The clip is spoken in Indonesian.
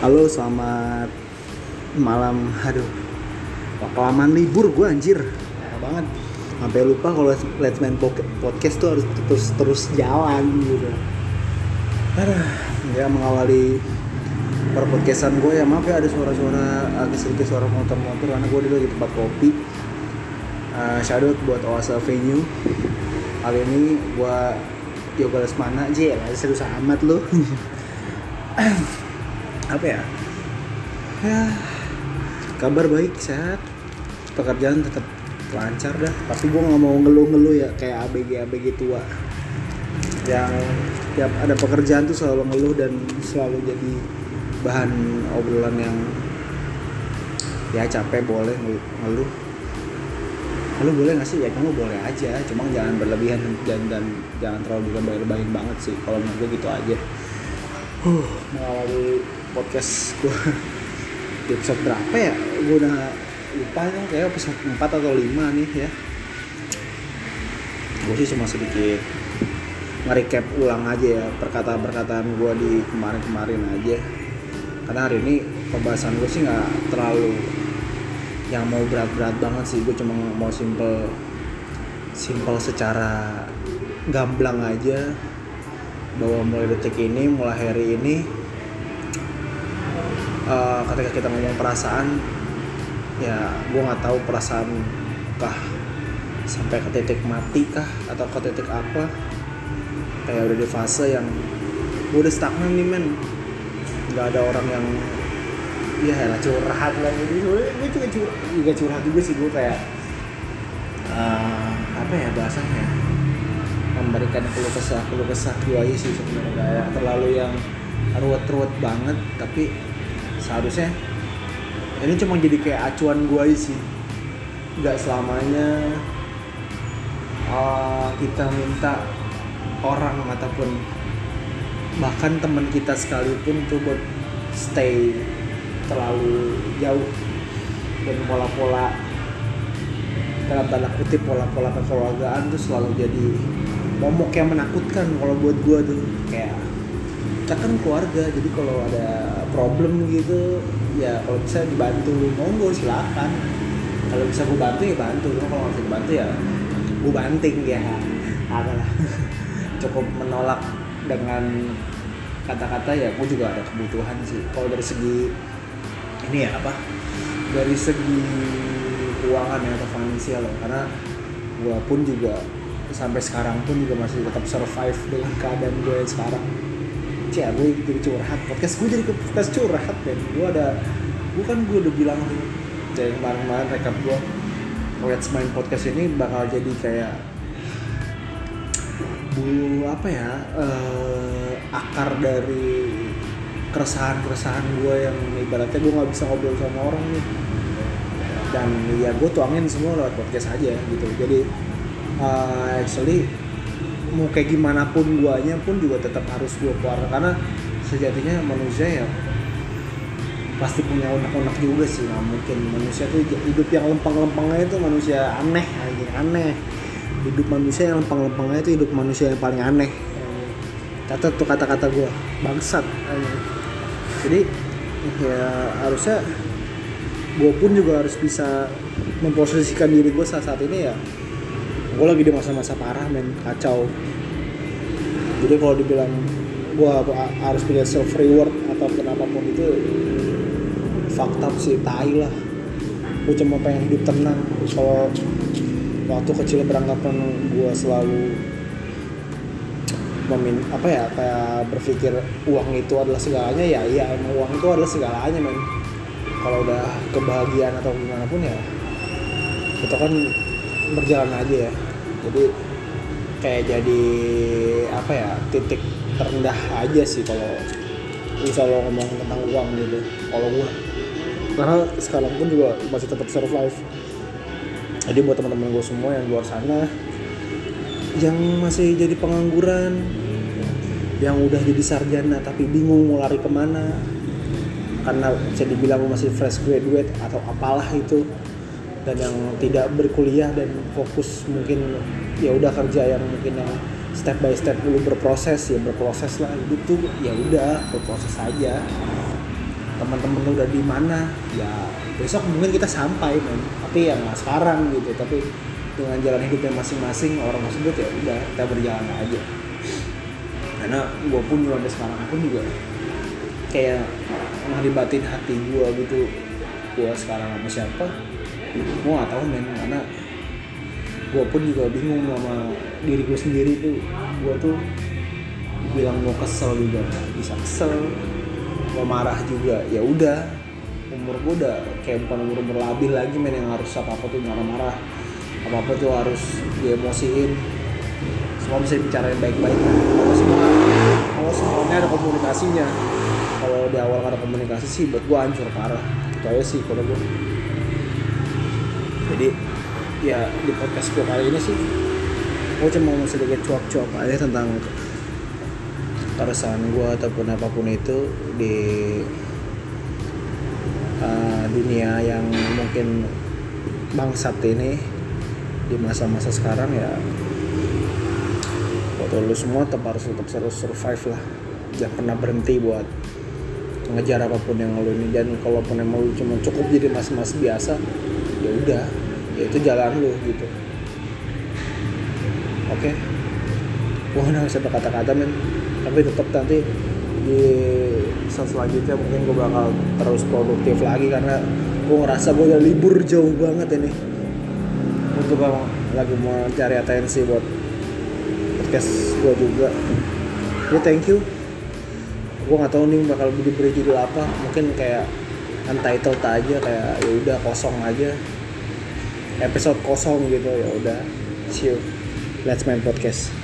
Halo, selamat malam. Aduh, kelamaan libur gue anjir. Parah banget. Sampai lupa kalau Let's Poke- Podcast tuh harus terus terus jalan gitu. Aduh, ya mengawali per podcastan gue ya maaf ya ada suara-suara agak sedikit suara motor-motor karena gue dulu di tempat kopi. Uh, shout out buat Oasa Venue. Kali ini gue Yoga Lesmana ya, serius amat lu. apa ya? Ya kabar baik sehat. Pekerjaan tetap lancar dah. Tapi gue nggak mau ngeluh-ngeluh ya kayak abg abg tua. Yang tiap ada pekerjaan tuh selalu ngeluh dan selalu jadi bahan obrolan yang ya capek boleh ngeluh. Lu boleh nggak sih? Ya kamu boleh aja. Cuma jangan berlebihan dan dan jangan terlalu dilebay-lebayin banget sih. Kalau menurut gue gitu aja huh, mengawali podcast gue di episode berapa ya? Gue udah lupa ya kayak episode 4 atau 5 nih ya. Gue sih cuma sedikit nge-recap ulang aja ya perkataan-perkataan gue di kemarin-kemarin aja. Karena hari ini pembahasan gue sih nggak terlalu yang mau berat-berat banget sih. Gue cuma mau simple simple secara gamblang aja bahwa mulai detik ini mulai hari ini uh, ketika kita ngomong perasaan ya gue nggak tahu perasaan kah sampai ke titik mati kah atau ke titik apa. Kayak udah di fase yang gue udah stagnan nih men. Nggak ada orang yang ya lah curhat lah. Gitu gue juga curhat juga sih gue kayak uh, apa ya bahasanya memberikan keluh kesah keluh kesah aja sih sebenarnya. Kayak terlalu yang ruwet-ruwet banget tapi seharusnya ini cuma jadi kayak acuan gue sih. Nggak selamanya uh, kita minta orang ataupun bahkan teman kita sekalipun tuh buat stay terlalu jauh dan pola-pola dalam tanda kutip pola-pola kekeluargaan tuh selalu jadi momok yang menakutkan kalau buat gue tuh. Kayak kita kan keluarga jadi kalau ada problem gitu ya kalau bisa dibantu monggo silakan. Kalau bisa gue bantu ya bantu. Kalau nggak bisa dibantu ya gue banting ya apalah cukup menolak dengan kata-kata ya gue juga ada kebutuhan sih. Kalau dari segi ini ya apa? Dari segi keuangan ya atau finansial ya. Karena gue pun juga sampai sekarang pun juga masih tetap survive dengan keadaan gue yang sekarang. Cia, gue jadi curhat. Podcast gue jadi podcast curhat dan gue ada gue kan gue udah bilang tuh dari kemarin-kemarin rekap gue Let's Main podcast ini bakal jadi kayak bulu apa ya uh, akar dari keresahan-keresahan gue yang ibaratnya gue nggak bisa ngobrol sama orang nih. Dan ya gue tuangin semua lewat podcast aja gitu. Jadi uh, actually mau kayak gimana pun guanya pun juga tetap harus gue keluar karena sejatinya manusia ya pasti punya unek-unek juga sih. Nggak mungkin manusia tuh hidup yang lempeng-lempengnya itu manusia aneh aja aneh. Hidup manusia yang lempeng-lempengnya itu hidup manusia yang paling aneh. Catat tuh kata-kata gue bangsat jadi ya harusnya gue pun juga harus bisa memposisikan diri gue saat saat ini ya gue lagi di masa-masa parah men. Kacau. Jadi kalau dibilang gue harus punya self reward ataupun apa pun itu fucked up sih. Tai lah. Gue cuma pengen hidup tenang. Kalau waktu kecil beranggapan gue selalu memin apa ya kayak berpikir uang itu adalah segalanya ya iya emang uang itu adalah segalanya men. Kalau udah kebahagiaan atau gimana pun ya itu kan berjalan aja ya jadi kayak jadi apa ya titik terendah aja sih kalau misal lo ngomong tentang uang gitu kalau gue karena sekarang pun juga masih tetap survive jadi buat teman-teman gue semua yang luar sana yang masih jadi pengangguran yang udah jadi sarjana tapi bingung mau lari ke mana karena bisa dibilang masih fresh graduate atau apalah itu dan yang tidak berkuliah dan fokus mungkin ya udah kerja yang mungkin yang step by step dulu berproses ya berproses lah hidup tuh ya udah berproses aja. Teman-teman udah di mana ya besok mungkin kita sampai men. Tapi ya nggak sekarang gitu tapi dengan jalan hidupnya masing-masing orang tersebut ya udah kita berjalan aja. Karena gue pun juga sekarang pun juga kayak ngelibatin hati gue gitu. Gue sekarang sama siapa gue gak tahu men. Karena gue pun juga bingung sama diri gue sendiri tuh. Gue tuh bilang gue kesel juga. Bisa kesel gue marah juga. Ya udah umur gue udah kayak bukan umur umur labil lagi men yang harus apa apa tuh marah-marah. Apa apa tuh harus diemosiin. Semua bisa dibicarain baik-baik. Kalau semua kalau semuanya ada komunikasinya. Kalau di awal ada komunikasi sih buat gue hancur parah. Itu aja sih kalau gue jadi ya di podcast gue kali ini sih gue cuma mau sedikit cuap-cuap aja tentang keresahan gue ataupun apa pun itu di uh, dunia yang mungkin bangsat ini di masa-masa sekarang ya. Buat lo semua tetap harus tetap harus survive lah. Jangan pernah berhenti buat ngejar apa pun yang lo ini. Dan kalaupun emang lo cuma cukup jadi mas-mas biasa ya udah ya itu jalan lo gitu. Oke. Okay? gue nggak bisa berkata-kata men. Tapi tetap nanti di saat selanjutnya mungkin gue bakal terus produktif lagi karena gue ngerasa gue udah libur jauh banget ini. Untuk lagi mau cari atensi buat podcast gue juga. Ya thank you. Gue nggak tahu nih bakal diberi judul apa. Mungkin kayak untitled aja kayak ya udah kosong aja episode kosong gitu ya udah see you. Let's main podcast